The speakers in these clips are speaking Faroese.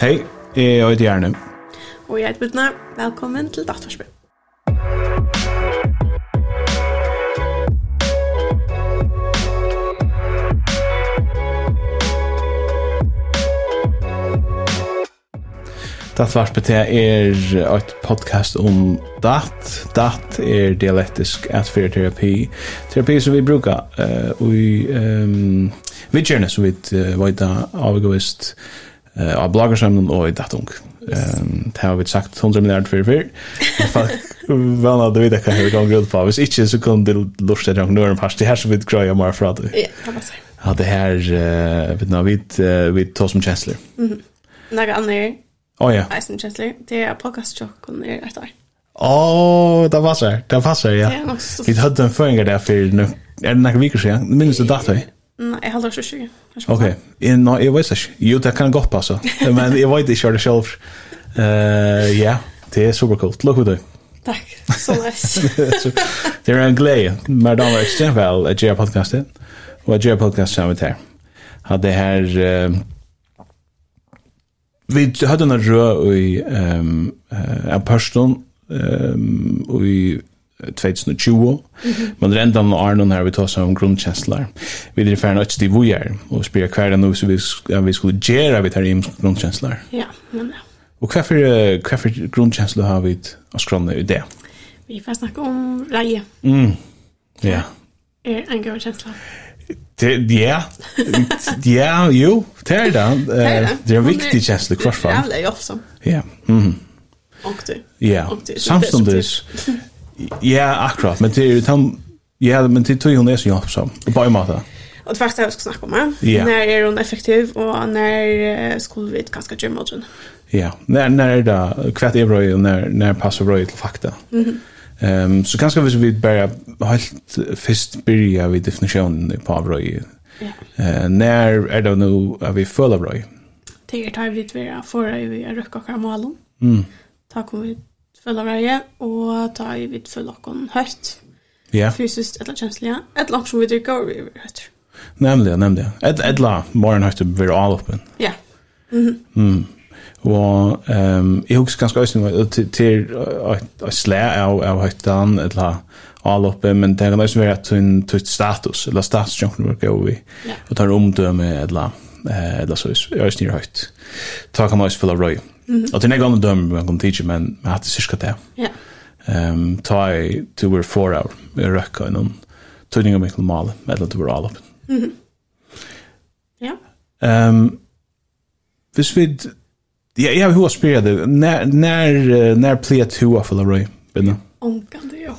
Hei, jeg er Gjerne. Og jeg heter Bidna. Velkommen til Dataspill. Datvarpet er et podcast om dat. Dat er dialektisk atfyrterapi. Terapi som vi brukar uh, i um, vidgjerne som vi uh, vajta avgåist uh, eh av bloggersamlen og i datung. Ehm det har vi sagt 100 milliard för för. Väl att vi det kan hur gång grund på. Hvis inte så kan det lusta jag några fast det här så vid grejer mer för att. Ja, kan man säga. Ja, det här vet när vi vi tar som chancellor. Mhm. Några andra. Oh ja. Eisen chancellor. Det är podcast chock och det är där. Åh, oh, det passar. Det passar, ja. Vi hade en förändring där för nu. Är det några veckor sedan? Minns du datorn? Nej, jag håller också Ok, jeg, no, jeg vet ikke. Jo, det kan gott passa. Men jeg vet ikke det selv. Uh, ja, det är supercoolt. Lycka till. Takk, så mycket. det er en glädje. Mina damer och extremt väl att göra podcasten. Och att göra podcasten samman här. Att det her... Uh, vi hade en rö i um, uh, en person um, i 2020, Mm -hmm. men rendan og Arnon her vi tar seg om grunnkjenslar. Vi er ferdig nødt til vi er, og spyrir hver enn vi, ja, vi skulle gjøre vi tar i grunnkjenslar. Ja, men ja. Og hva for, hva for grunnkjenslar har vi å skrona i det? Vi får snakke om reie. Mm. Ja. Er en god kjensla. Ja, ja, jo, det er det. Det er en viktig kjensla, i fall. Det er jævlig jobbsom. Ja, Mm. Og du. Ja, samståndes Ja, akkurat, men det är ju ja, men det tror hon är så hjälpsam. Och bara mata. Och det första jag ska snacka om är yeah. när är hon effektiv och när skulle vi kanske göra morgon. Ja, när när är det kvart är bra och när när passar bra till fakta. Mhm. Mm ehm um, så kanske vi vill bara helt först börja vid definitionen på bra. Ja. Eh när är det nu är vi fulla bra. Det är tar vi vid vara för vi är rycka karamalen. Mm. Tack om vi Øllavreie, og ta i vidt for lakken høyt. Ja. Fysisk, etla kjenslige, etla som vi drikker og vi er høyt. Nemlig, nemlig. Et, etla morgen høyt vi all avloppen. Ja. Mm -hmm. mm. Og um, jeg husker ganske også til, til å slæ av, av høytan, all oppe, men det kan også være at hun tog status, eller statusjøkken vi går i, og tar omdømme, etla, eller så, jeg er snitt høyt. Ta kan også fylla røy. Mm Og til är gamla döm man kan teacha men man hade cirka det. Ja. Ehm ta i to were four hour. Vi røkka i noen tøyning av mikkel Mal med att det var all upp. Mhm. Ja. Um, Hvis vi Ja, jag har spelat det. När när när pleat hur för Leroy. Vinner. Om kan det ju.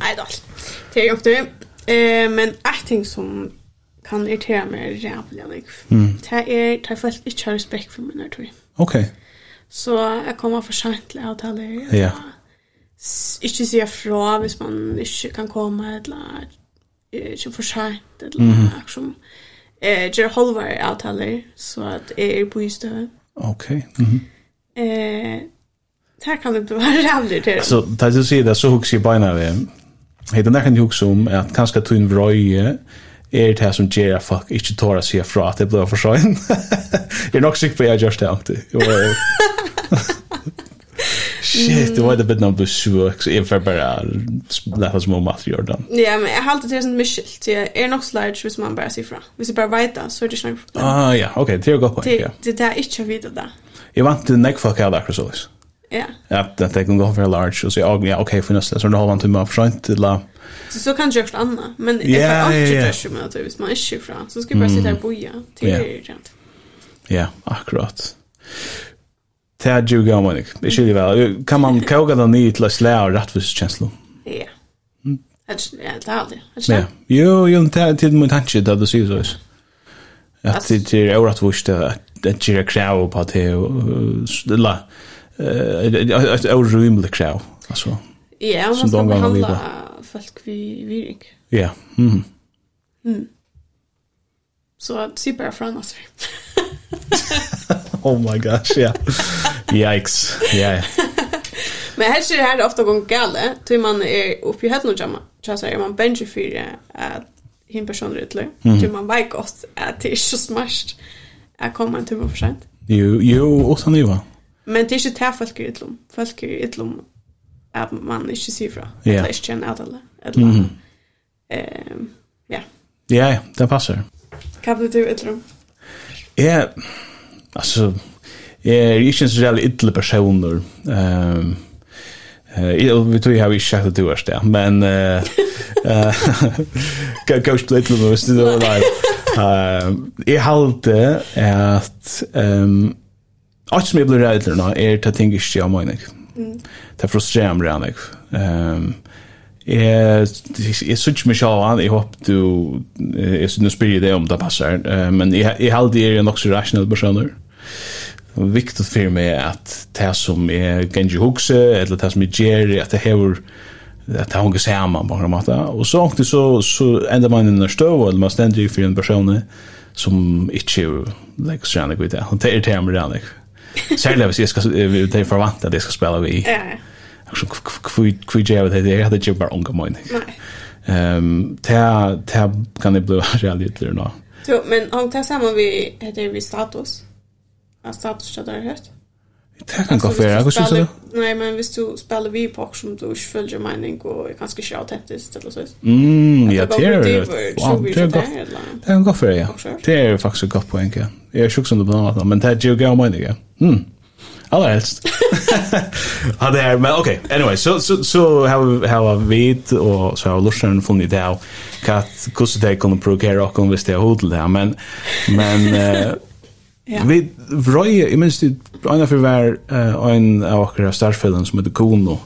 Nej då. Det är ju Eh men jag ting som kan irritera mig jävligt. Mm. Det är det är faktiskt inte respekt för mina tror jag. Ok. Så jeg kommer for sent til avtaler. Ja. Ikke sier fra hvis man ikke kan komme, eller ikke for sent, eller mm -hmm. som eh, gjør holdvare avtaler, så at jeg er på istøve. Ok. Mm -hmm. eh, det kan det være aldri til. Så da du sier det, så husker jeg beina ved. Hei, den er kan jo huske om at kanskje tog en vrøye, er det som gjør at folk ikke tår å si fra at det blir for seg. jeg er nok sikker på at jeg gjør det alltid. Shit, det var det bedre når du søk, så jeg får bare lette små mat i jordan. Ja, men jeg har alltid til sånn myskilt. Jeg er nok så large hvis man bare sier fra. Hvis jeg bare vet det, så er det ikke noe problem. Ah, ja, ok, det er jo godt poeng, ja. Det er ikke å vite det. Jeg vant til nekk folk her, det så, sånn. Ja. Ja, det kan gå för large och så jag ja okej för nästa så då har man till timmar för sent till la. Så så kan jag också anna, men det är ought to just med att vis man issue från så ska jag bara sitta och boja till det rent. Ja, akkurat. Det Tär ju gå man. Det skulle väl kan man koga den i till slä och rätt för känslan. Ja. Ja, det har det. Ja. Jo, jo, det er till min tanke da du sier så. At det er orättvist att det er krav på det eller, ett orimligt krav alltså. Ja, man ska behandla folk vi viring. Ja. Mhm. Mm. Så se bara från oss. oh my gosh, ja. Yeah. Yikes. Ja. Yeah. Men här ser det här ofta gång galet, tror man är uppe i hörnet jamma. Så säger man bench för att hin personer utlö. Tror man vet gott att det är så smart. Jag kommer inte på för sent. Jo, jo, och sen ju va. Men det är inte det folk är ytlom. Folk är ytlom att man inte ser fra. Att yeah. det inte känner att alla. Mm. Um, ja. Ja, det passar. Vad blir du ytlom? Ja, alltså... Jag är inte så jävla ytle personer. Um, Eh, vi tror jag har inte sagt det värst där, men eh eh coach Blitlo måste då där. Eh, jag hållte att ehm Alt som jeg blir redd til nå, er til ting ikke jeg mener. Det er frustrerer meg redd. Um, jeg jeg synes ikke meg selv an, jeg håper du, jeg synes spyrer det om det passer, uh, men jeg, jeg heldig er nok så rasjonell personer. Viktig for meg at det som jeg ganger hukse, eller det som jeg gjør, at det hever at det går samman på en måte. Og så åkte så så ända man i en støv, eller man ständigt for en person som ikke inte läggs gärna gå det. Han tar det med det. Særlig hvis jeg skal, det er forvant at jeg skal spille vi. Ja, ja. Hvor gjør jeg det? Jeg hadde ikke bare unge mine. Nei. Um, det kan jeg bli realitet til nå. Jo, men om det er sammen vi, heter vi status? Ja, status, har du hørt? Det kan gå för jag skulle säga. Nej men visst du spelar vi på som du inte följer mening och är ganska så autentiskt eller så. Mm, ja det är det. Det Det kan gå för ja. Det är faktiskt ett gott poäng. Jag är sjuk som du på men det är ju gå mening. Mm. Alla helst. Ja, det är, men okej. Anyway, så så så so har vi har vid och så har Lucian funnit det här. Kat, hur det kunna provokera och om vi står hotell där, men men Ja. Vi vrøye, jeg minns det, en av var en av akkurat startfellen som heter Kono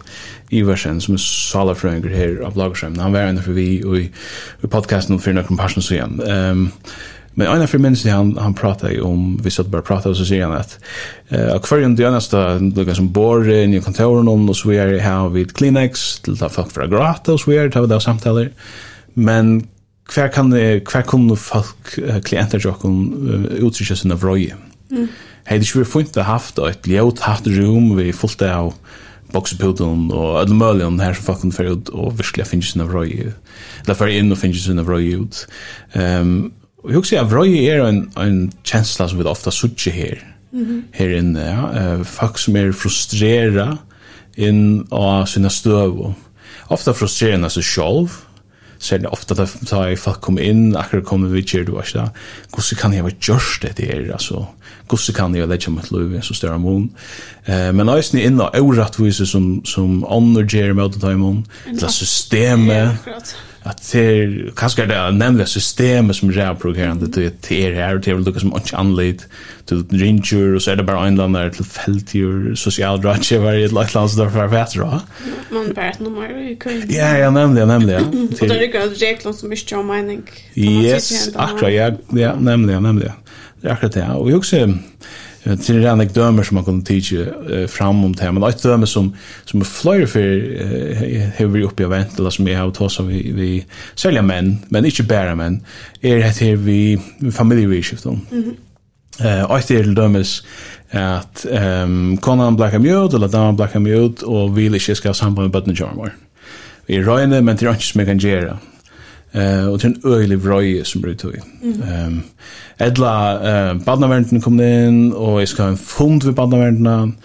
Iversen, som er salafrøynger her av Lagersheimen. Han var en av vi i, i podcasten om Fyrin Akron Parsons igjen. Um, men en av minns det han, han pratet om, vi satt bare pratet, og så sier han at uh, hver enn det eneste, det som bor i nye kontoren om, og så vi er her vid Kleenex, til ta folk fra gratis, og så vi er det, det samtaler. Men hver kan hver kunne folk klienter jo kun utrykja sina vrøye. Mm. Hei, det skulle funnet haft et ljøt hatt rom vi fullt av bokseputen og alle mulige her som folk kunne føre ut og virkelig finne sina vrøye. Eller føre inn og finne sina vrøye ut. Um, og jeg husker at vrøye er en, en kjensla som vi ofta sutter her. Mm. Her inne, ja. Folk som er frustrera inn av sina støv. Ofta frustrerende seg selv, Mm ser det ofta da så i fuck kom inn. Akkur kommer vi kör du vad så hur kan jeg være just det där altså? Hur kan jeg legge mitt liv så større amon eh men alltså ni inna orättvisor som som andra ger mot timon det systemet at det kanskje er det nemlig systemet som är provokerande till det er her, och det er väl som ikke anled til ringer, og så er det bare en eller land där till fältdjur social et eller annet som där för vet då man bare et nummer i kring ja ja nemlig, nämligen nämligen Og det er ikke att regler som ikke har mening. Yes akkurat ja ja nämligen nämligen det er akkurat det och jag också Det er en dömer som man kunde tidigt fram om det här, men et dømer som, som är flera för hur vi uppe av eller som jeg har tås av vi sälja menn, men ikke bare menn, er det her vi vi familjevidskift. Mm -hmm. Uh, ett är dömes at um, konan blackar mjöd eller damen blackar mjöd och vil ikke skal ha samband med bøttene jarmar. Vi er røyne, men det er ikke som jeg kan gjøre. Eh och en öjlig vrøye som blir tog. Ehm edla eh barnavernden kom in och jag ska ha en fond vid barnavernden.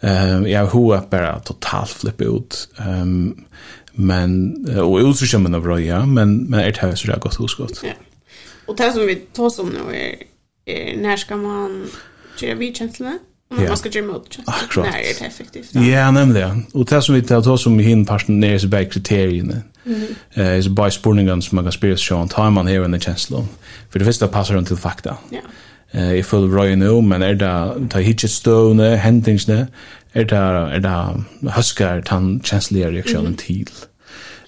Ehm jag har bara totalt flippa ut. Ehm men och utrymmen av vrøye, men men ett hus där gott huskott. Ja. Och det som vi tar som nu är, när ska man göra vidkänslorna? Mm, man ska gymma upp just när det är effektivt. Ja, yeah, nämligen. Och det som vi tar oss om i hinn parten ner så bäck kriterierna. Eh så by spurningen som man kan spela Sean om. Tar man in under chancellor. För det första passar den till fakta. Ja. Eh i full Roy nu men är det ta hitchet stone händingsne är det är det huskar tan chancellor reaktionen till.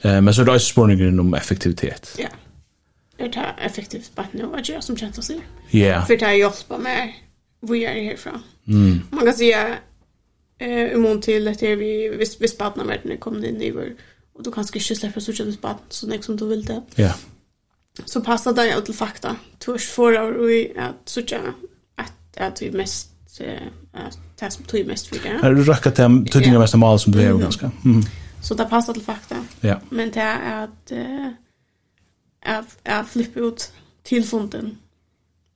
Eh men så då är spurningen om effektivitet. Ja. Är det effektivt bara nu vad jag som chancellor? Ja. För det har hjälper mig. Vi är härifrån. Mm. Man kan säga eh imorgon till att vi visst visst partner med när kommer in i vår och du kanske inte släppa så tjänst bad så nästa som du vill det. Ja. Så passar det ju till fakta. Törs för och i att så att att vi mest eh det som tog mest för det. Har du räckat till tydliga mest mal som du är ganska. Mm. Så det passar till fakta. Ja. Men det är att eh jag att flippa ut till fonden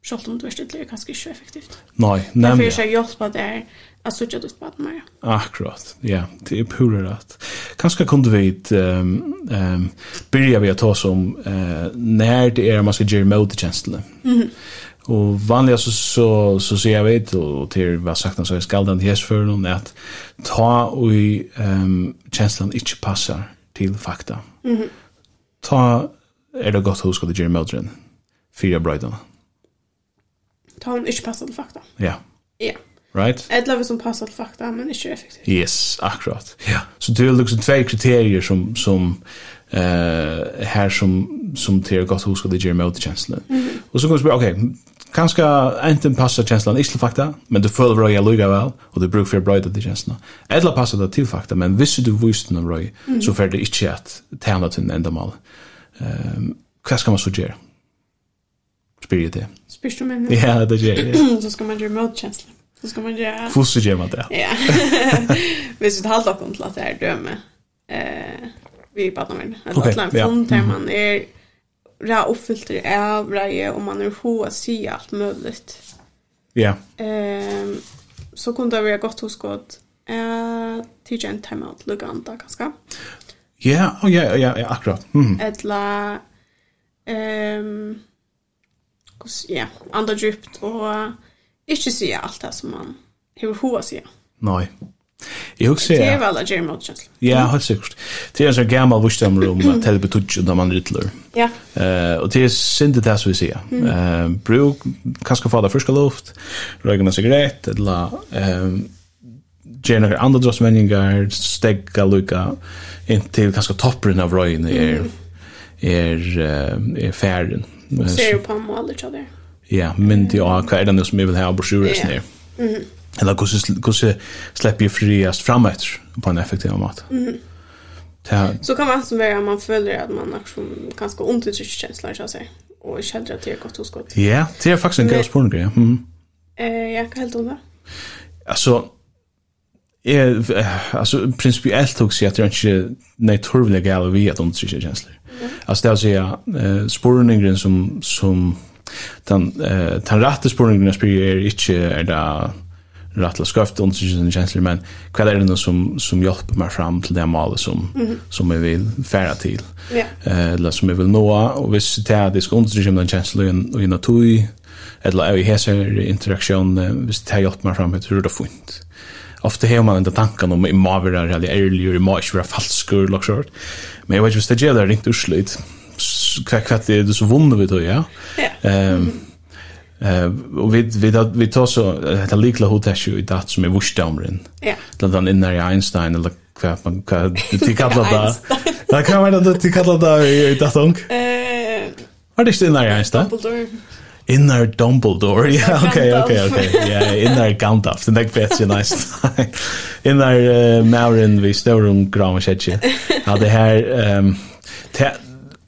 Sjalt om du er stille, er kanskje ikke effektivt. Nei, nemlig. Derfor er jeg hjelp at det er at suttje ditt bad den mer. Akkurat, ja. Det er pura rett. Kanskje kunne vi um, um, byrja vi å ta oss om uh, når det er man skal gjøre møtetjenestene. Mm -hmm. Og vanliga så, så, så ser jeg vet, og til hva sagt han så er skaldan til hesføren, at ta og um, tjenestene ikke passer til fakta. Mm -hmm. Ta er det godt hos hos hos hos hos Fyra hos hos hos ta hon ikke passer til fakta. Ja. Ja. Right? Eller hvis hon passer til fakta, men ikke effektivt. Yes, akkurat. Ja. Så det er liksom tvei kriterier som, som eh uh, här som som till gott huska det ger mot känslan. Mm. Och så går det okej, okay, kanske inte passa känslan i fakta, men du följer vad lugga väl och du brukar för bröd det känslan. Eller passar det till fakta, men visst du visst den röj mm. så för det inte att tända till en ändamål. Ehm um, vad ska man så göra? spyr det. Spyr du mig? Ja, det gör jag. Så ska man göra motkänsla. Så ska man göra... Fosse gör man det. Ja. Hvis vi tar allt om till att det är döme. Eh, vi pratar med det. Att det är en fond där man är ra uppfyllter av är bra och man är få att se allt möjligt. Ja. Ehm så kunde det vara gott hos gott eh till en time out luganta kanske. Ja, ja, ja, ja, akkurat. Mm. Etla ehm ja, andra djupt och inte säga allt det som man hur hoa säga. Nej. Jag också. Det är väl att Jeremy Hodgins. Ja, helt säkert. Det är så gammal vuxen rum att det betyder när man rittlar. Ja. Eh och det är synd det så vi ser. Eh bruk kanske få det friska luft, röka en cigarett eller ehm generar andra drosmänningar stegga lucka inntil kanskje kanske av röjen er, er, är färden Och ser på målet så där. Ja, men det är kvar den som vi vill ha på sjuret snär. Mhm. Eller hur hur släpper ju friast framåt på en effektiv mat. Mm. Ja. Så kan man som vara man följer att man också ganska ont i känslan så att säga. Och jag känner att det är gott hos gott. Ja, det är faktiskt en grej spår grej. Mm. Eh, jag kan helt undra. Alltså är alltså principiellt också att jag inte naturligt gal vi att ont i känslan. Alltså det vill säga eh, spårningen som, som den, eh, den rätta spårningen jag spyr är inte är det rattla sköft och sådana känslor men vad är det nu som, som hjälper mig fram till det målet som, mm -hmm. som jag vill färra till yeah. eller som jag vill nå och visst det är det ska understryka den känslan och en tog eller i hese interaktion visst det hjälper mig fram till hur det fint ofta har man inte tanken om i maverar eller ärligare i mars falsk falskur och sånt. Men jag vet inte vad det är riktigt urslut. Kvack kvack det är så vunnet vi då, ja. Ja. Ehm Eh och vi vi vi tar så det likla hotash i dat som är vurstamren. Ja. Den den inne i Einstein eller vad man kan det kallar det. Där kan man det kallar det i datank. Eh Var det inte inne i Einstein? Innar Dumbledore. Ja, okej, okej, okej. Ja, Innar Gandalf. Den där vet ju nice. Innar uh, Maurin vi står om grama sketch. Ja, det här ehm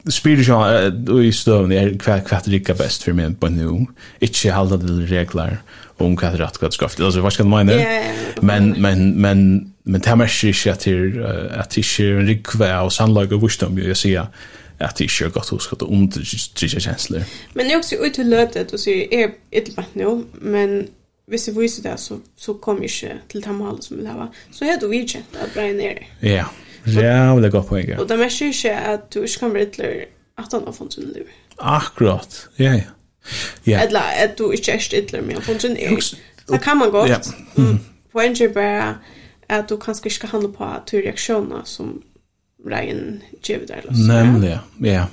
spiritual och i stövn är kvart kvart lika bäst för mig på nu. Inte hålla de regler om kvart rätt kvart skaft. Alltså vad ska man mena? Men men men men det här det inte att det är en rikvä och sannlag och wisdom jag säger at det ikke er godt hos at det undertrykker kjensler. Men det är också ut hur löpet och så är ett vatt nu, men hvis jeg viser det, så, så kommer jeg ikke til det målet som vil ha. Så er du vidkjent at Brian er det. Ja, ja, det er godt poeng. Og det merker ikke at du ikke kan være ytler at han har funnet sin liv. Akkurat, ja, ja. Ja. Eller at du ikke er ytler med han funnet sin liv. Det kan man godt. Ja. Mm. Poenget er bare at du kanskje ikke kan handle på at du reaksjoner som Ryan Jevidar. Nämligen, ja. ja.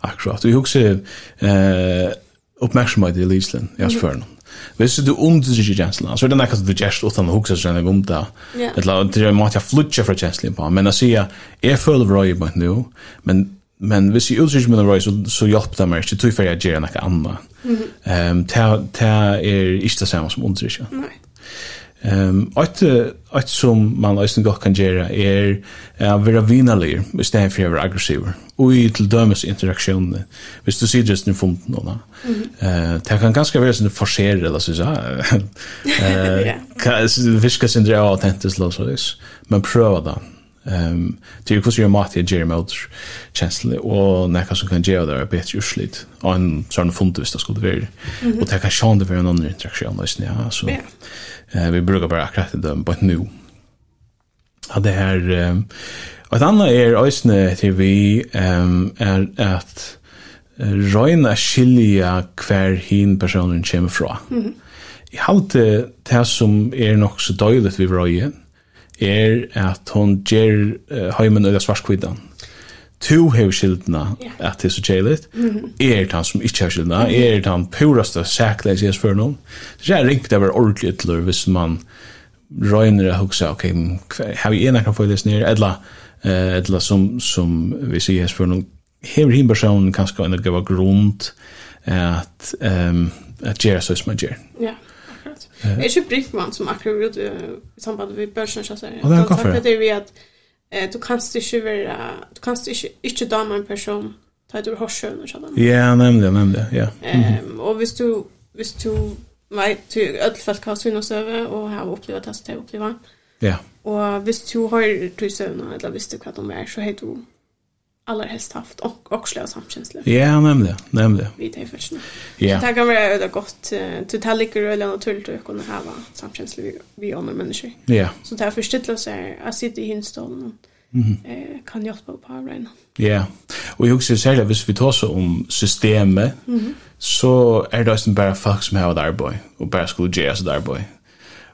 Akkurat. Vi husker eh, oppmerksomhet i Lisland, jag yes, spör Hvis du undertrykker kjenslen, så er det nekka som du gjerst utan å hukse seg om det. Eller det er en måte jeg flutja fra kjenslen på. Men jeg sier, jeg føler røy på nu, men, men hvis jeg undertrykker min røy, så, så hjelper det meg ikke, tog for jeg gjør noe annet. Um, det er ikke det samme som undertrykker. Nei. Ehm att att som man nästan gott kan göra är att vara vinnerlig istället för att vara aggressiv. Och i till dömes interaktion. Visst du ser just nu från någon. Eh det kan ganska vara sån forcer eller så så. Eh kan viska sin dra autentiskt låtsas. Men pröva det. Ehm det är ju hur mat jag ger mig chancellor och när kanske kan ge där bit urslit on sån fundus det skulle vara och det kan sjön det för en annan interaktion där snä så eh vi brukar bara akkurat det på nu ja det här ett annat är ösne till vi ehm är att Røyna skilja hver hin personen kommer fra. Mm -hmm. Jeg halte det som er nok så døylet vi røyen, er at hon ger uh, heimen eller svarskvidan. Tu hev skildna yeah. at det er så kjelit. Mm -hmm. Er han som ikkje har skildna, mm -hmm. er han puraste sækleis jes for noen. Det er ringt det var ordentlig ytler hvis man røyner og hugsa, ok, har vi ena kan få det nere, Edla. uh, edla som, som vi sier jes for noen, hever hin personen kanskje enn gava gav grund at, um, at gjer så som man gjer. Ja. Yeah. Det är ju Brickman som akkurat ut i samband med börsen så här. Och då tackar det vi att eh du kan inte vara du kan inte inte dama en person ta du har sjön och sådant. Ja, nämnde jag nämnde ja. Ehm och visst du visst du vet du öllfast kan synas söva och har upplevt att det uppleva. Ja. Och visst du har du sövna eller visst du vad de är så heter du allra helst haft och också av samkänsla. Ja, nämligen, nämligen. Vi tar ju först nu. Ja. Det här kan vara öda gott. Du tar lika röjliga naturligt att kunna häva samkänsla vi vi andra människor. Ja. Så det här förstått oss är att sitta i hinstolen Mhm. Eh, kan hjälpa på avreina. Ja, og jeg husker særlig, hvis vi tar så om systemet, mm så er det også bare folk som har et arbeid, og bare skulle gjøre et arbeid.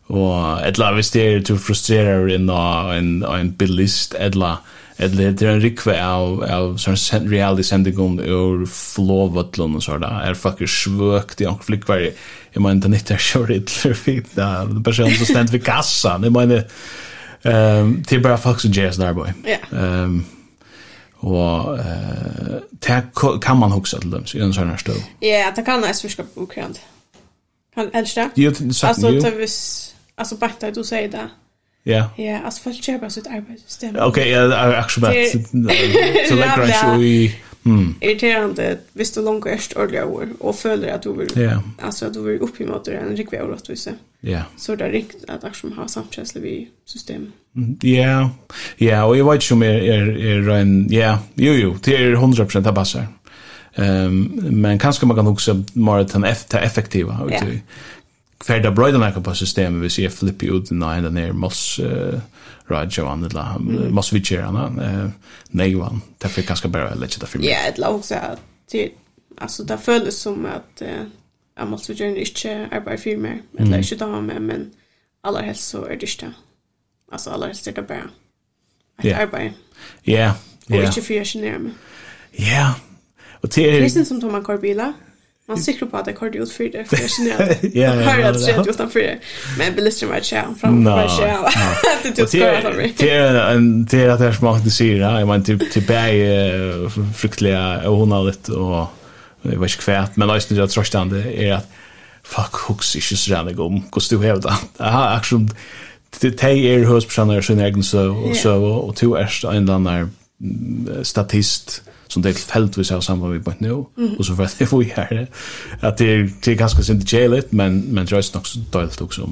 Og et eller annet, hvis det er til å frustrere en, en, en bilist, et eller annet, eller det er en rikve av, av sånn reality sendingen ur flåvøtlen og sånn, er faktisk svøkt i anker flikkvær, jeg mener, det nytter nytt er kjørt ytler fint, den personen som stendt ved kassan, jeg mener, um, det er bare folk som gjør sånn arbeid. Ja. Um, og uh, det kan man huske til dem, i en sånn her støv. Ja, det kan jeg svurskap ukrevende. Kan, helst det Jo, det? er sagt, jo. Altså, det er hvis, altså, bare du sier det, Ja. Ja, alltså folk köper sitt arbetsställe. Okej, jag är också bara så lägger jag ju Mm. Irriterande hvis du långt erst ordliga år och följer att du vill Ja. alltså att du vill upp i det en riktig orättvisa. Ja. Så det är riktigt att också har samkänsla vid system. Ja. Ja, och jag vet ju mer är är en ja, jo jo, det är 100% av bassar. Ehm men kanske man kan också mer den effektiva ut. Ja för det bröder kan på systemet vi ser flippa ut den nine där moss Raja och andra måste vi ger han nej van det fick ganska bara lägga det för mig. Ja, det låg så att det alltså det följdes som att jag måste göra inte arbeta för mig eller inte ta med men allra helst så är det inte. Alltså allra helst är det bara att arbeta. Ja. Ja. Och inte för jag känner mig. Ja. Och det är... Det är som Thomas Corbilla. Man sikker på at jeg kort ut for det, for jeg kjenner at jeg har hatt skjedd utenfor det. Men bilisten var ikke fram på meg ikke Det tog skjedd utenfor det. Det er at det er som alltid sier, jeg. Mener, til bæg fryktelig og hun har litt, og jeg vet ikke hva, men jeg synes jeg trøstende er at fuck, hooks ikke så rannig om. Hvordan du hever det. Jeg har akkurat, det er høyspersoner sin egen søv, og to er en eller annen statist, som det tilfeldigvis har samband med point nu och så för att det var ju här att det är det är ganska synd det men men det är nog så dåligt också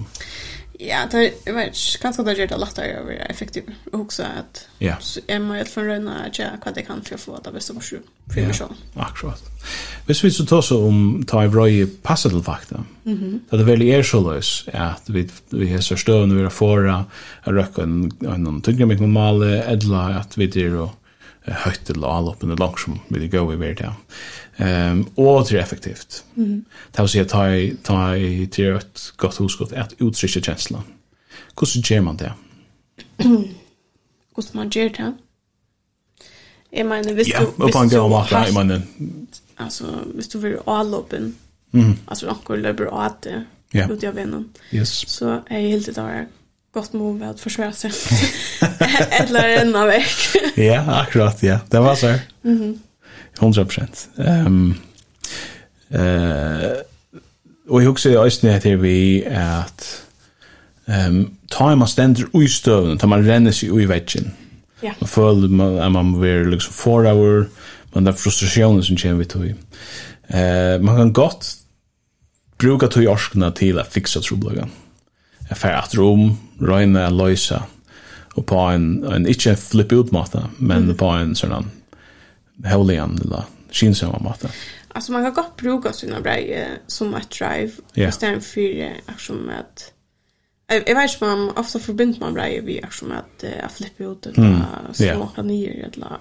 Ja, det är vet ganska det gör det lättare att vara effektiv och också att ja. så är man ju att förröna att jag vad det kan för att få det bästa mot sju för mig själv. Akkurat. Hvis vi så tar så om ta i vrøy passet til fakta, mm -hmm. det er veldig løs at vi, vi har så støvende vi har fåra, er røkken en en tyngre mye normale, edla at vi er og høyt til avloppen og langt som vil gå i verden. Um, og det er effektivt. Mm. Det vil si at ta i til et godt huskott at uttrykke kjenslen. Hvordan gjør man det? Hvordan man gjør det? Jeg mener, hvis ja, du... Ja, på en gang om jeg mener... Altså, hvis du vil avloppen, mm. altså, anker løper av det, ja. ut av vennen, yes. så är jeg helt det där gott move att försvara sig. Eller en av veck. ja, akkurat, ja. Det var så. Mhm. 100%. Ehm um, eh uh, och jag också jag det heter vi att ehm um, ta man ständer i stöven, tar man ränner sig i väggen. Ja. Man följer man man vill liksom four hour men den frustrationen som kommer vi till. Eh man kan gott bruka tog orskna till att fixa trubblagan. Jag fär att rum, røyne løysa, og på en, en ikke flipp ut måte, men mm. på en sånn hevlian eller kinsamma måte. Alltså man kan gott bruka sina brejer som ett drive yeah. istället för aktion med att Jag vet inte, man ofta förbinder man brejer vid aktion med att uh, flippa ut eller mm. småka ner eller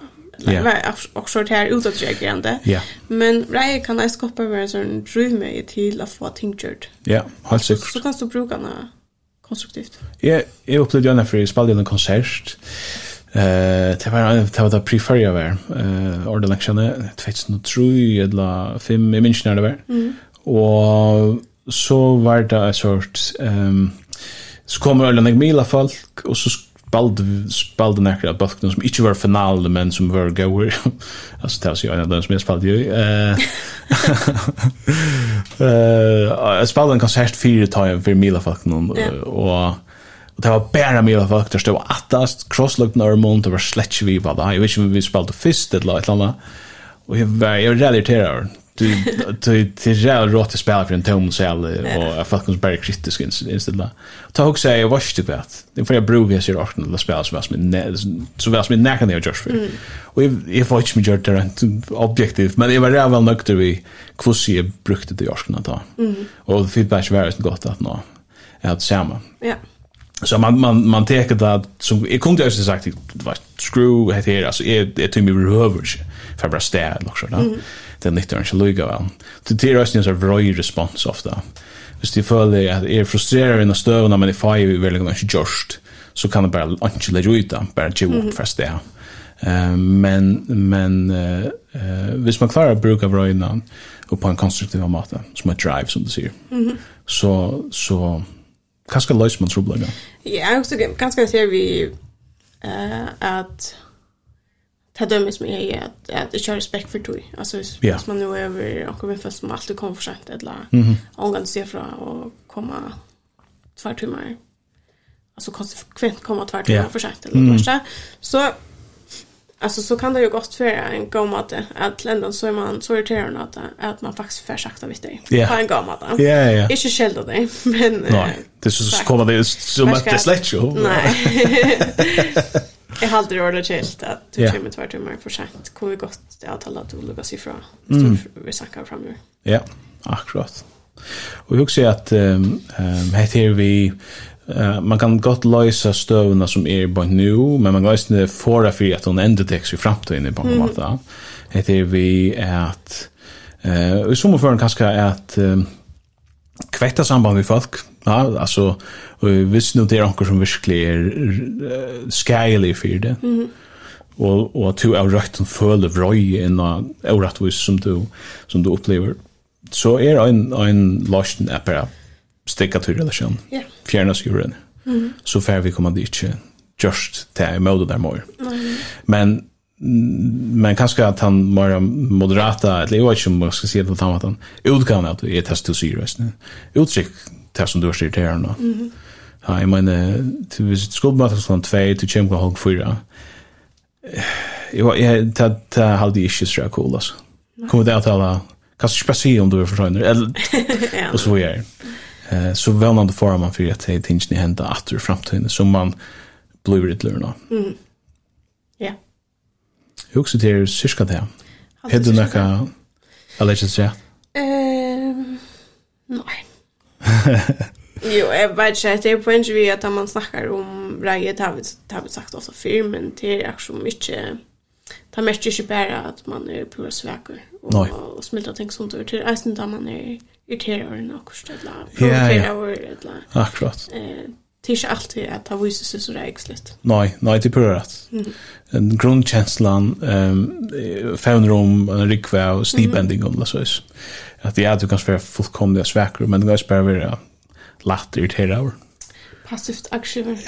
Yeah. också det här utåtreagerande. Ja. Men brejer kan jag skapa över en sån drivmöj till att få ting gjort. Ja, yeah, helt säkert. Så, så kan du bruka den konstruktivt. Jeg, jeg opplevde gjerne for jeg spalte en konsert. Eh, det var det var da prefer jeg var. Eh, ordet leksjene 2003 eller 5 jeg minns når det var. Og så var det en sort ehm um, så kommer alle nek mila folk og så spalde spalde nekra balkna som ikke var finale men som var goer altså det er jo en av dem som jeg spalde jo jeg spalde en konsert fire tøy for mila falkna og Og det var bare mye av folk, det var attast, crossløgten av mån, det var slett ikke vi på det. Jeg vet ikke om vi spalte først eller et eller annet. Og jeg var, jeg var du du det är rätt att spela för en tom sal och jag fucking bara kritisk inställa. Ta också jag var typ att det för jag brukar sig rakt när spela så vars med så vars med näkan det just för. Och jag får inte mig gjort det objektiv men det var det väl nökter vi kvossi brukte det jag ta. Och feedback var det gott att nå. Att samma. Ja. Så man man man tar det som jag kunde ju sagt det var screw heter alltså är det till mig över för bara städ också då det nytter ikke lykke vel. Det er også en sånn røy respons ofte. Hvis de føler at jeg er frustreret innan støvene, men jeg får jo veldig ganske gjørst, så kan det bare ikke legge ut da, bare ikke opp fra stedet. Uh, men men uh, uh, hvis man klarer å bruke vröjna och på en konstruktiv måte som ett drive som du sier, mm -hmm. så så skal løse man trubbel Ja, jag också ganska ser vi eh att ta dömer som är att att det kör respekt för tog. Alltså yeah. man nu över och kommer fast som alltid kommer för sent eller mm -hmm. omgång se fra och komma två timmar. Alltså konsekvent komma två timmar yeah. för sent eller mm. -hmm. Så alltså så kan det ju gott för en gåmat att ländan så är man så irriterad att att man faktiskt för sakta vet det. Yeah. På en gåmat. Ja yeah, ja. Yeah. Inte skälda det men Nej, det er så kommer det som att det släcker. Nej. Jag har aldrig ordnat helt att du yeah. kommer två timmar för sent. Kommer vi gott det att alla du lukas ifrån. Mm. Vi snackar fram nu. Ja, akkurat. Og jeg husker at um, um, heter vi Uh, man kan godt løse støvene som er på nu, men man kan løse lösa förra för at hun ender täcks i fremtiden på en sätt. Mm. Det är vi at uh, i sommerføren kanskje at um, kvätta samband med folk Ja, alltså visst nu det är något som verkligen är skälig för det. Mm. Och och att du är rätt en full av röj i en orättvis som du som du upplever. Så är en en lasten appara sticka till relation. Ja. Fjärnas ju. Mm. Så fär vi kommer dit just det är mode där mer. Men men kanske att han var moderata eller jag vet inte om ska se det på annat. Utgåvan att det är test to serious. Utsikt det som du har styrt her nå. Ja, jeg mener, hvis du skulle møte sånn tvei, du kommer til halv fyra. Jo, jeg, det, det hadde jeg ikke så cool, altså. Kommer det til alle, kan du ikke bare si om du er forsøgner, eller, og så videre. Eh, så velnande får man for at det er tingene hender at du fremtiden, som man blir litt lønner. Mm. Ja. Jeg husker til syska det. Hedde du noe, eller ikke så? Nei jo, jeg vet ikke, det er på en vi at man snakker om reiet, det har vi sagt også før, men det er akkurat mye, det er mest ikke bare at man er pura sveker, og, og smelter ting sånt, det er til, jeg da man er irriterer over noe, eller provokerer over, eller... Akkurat. Eh, det är inte alltid att det visar sig så rägsligt. Nei, nei, det är pura rätt. Mm. Grundkänslan, um, fävner om en rikvä och snipending og och sånn att ja, du kan vara fullkomliga svacker, men det kan bara vara lätt irriterad över. Passivt aktiver.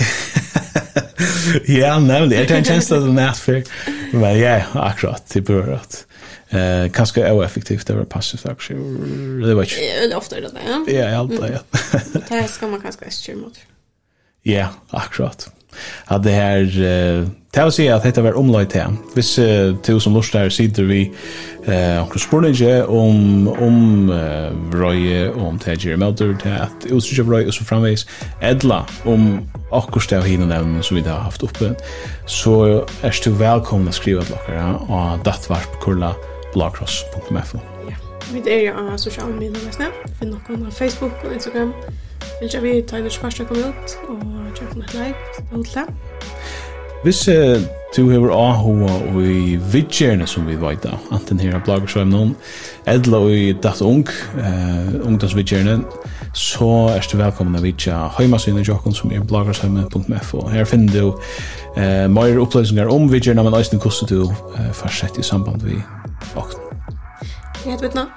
ja, nej, det är en chans av det är. Men ja, akkurat, det beror att. Eh, kanske är effektivt det var passivt aktiver. Det var ju ofta är det det. Ja, ja, allt det. Det här ska man kanske styra mot. Ja, akkurat at det her uh, til å si at dette var omlagt här. Hvis uh, til som lort lustar sitter vi uh, omkring spørninger om om uh, eh, og om til Jerry melder til till att utsöka og så framvis edla om akkurat det hinner nämna som vi da har haft oppe så er du velkommen å skrive til dere och datvarpkurla blogcross.fo. Ja. Vi er jo av sosiale medier nästan. Finn oss på Facebook og Instagram vil jeg vi ta inn spørsmål kom ut og kjøpe noe like til hotellet. Hvis uh, du har AHA og i vidtjerne som vi vet da, anten her av bloggersvøm noen, edla og i datt ung, uh, ungdomsvidtjerne, så er du velkommen å vidtja heimasynet jokken som er bloggersvøm.f her finner du uh, mer opplysninger om vidtjerne, men også hvordan du uh, farsett i samband vi åkken. Jeg heter Vittna.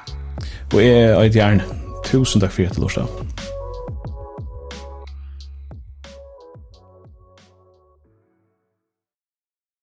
Og jeg er Eid Jern. Tusen takk for at du lortet.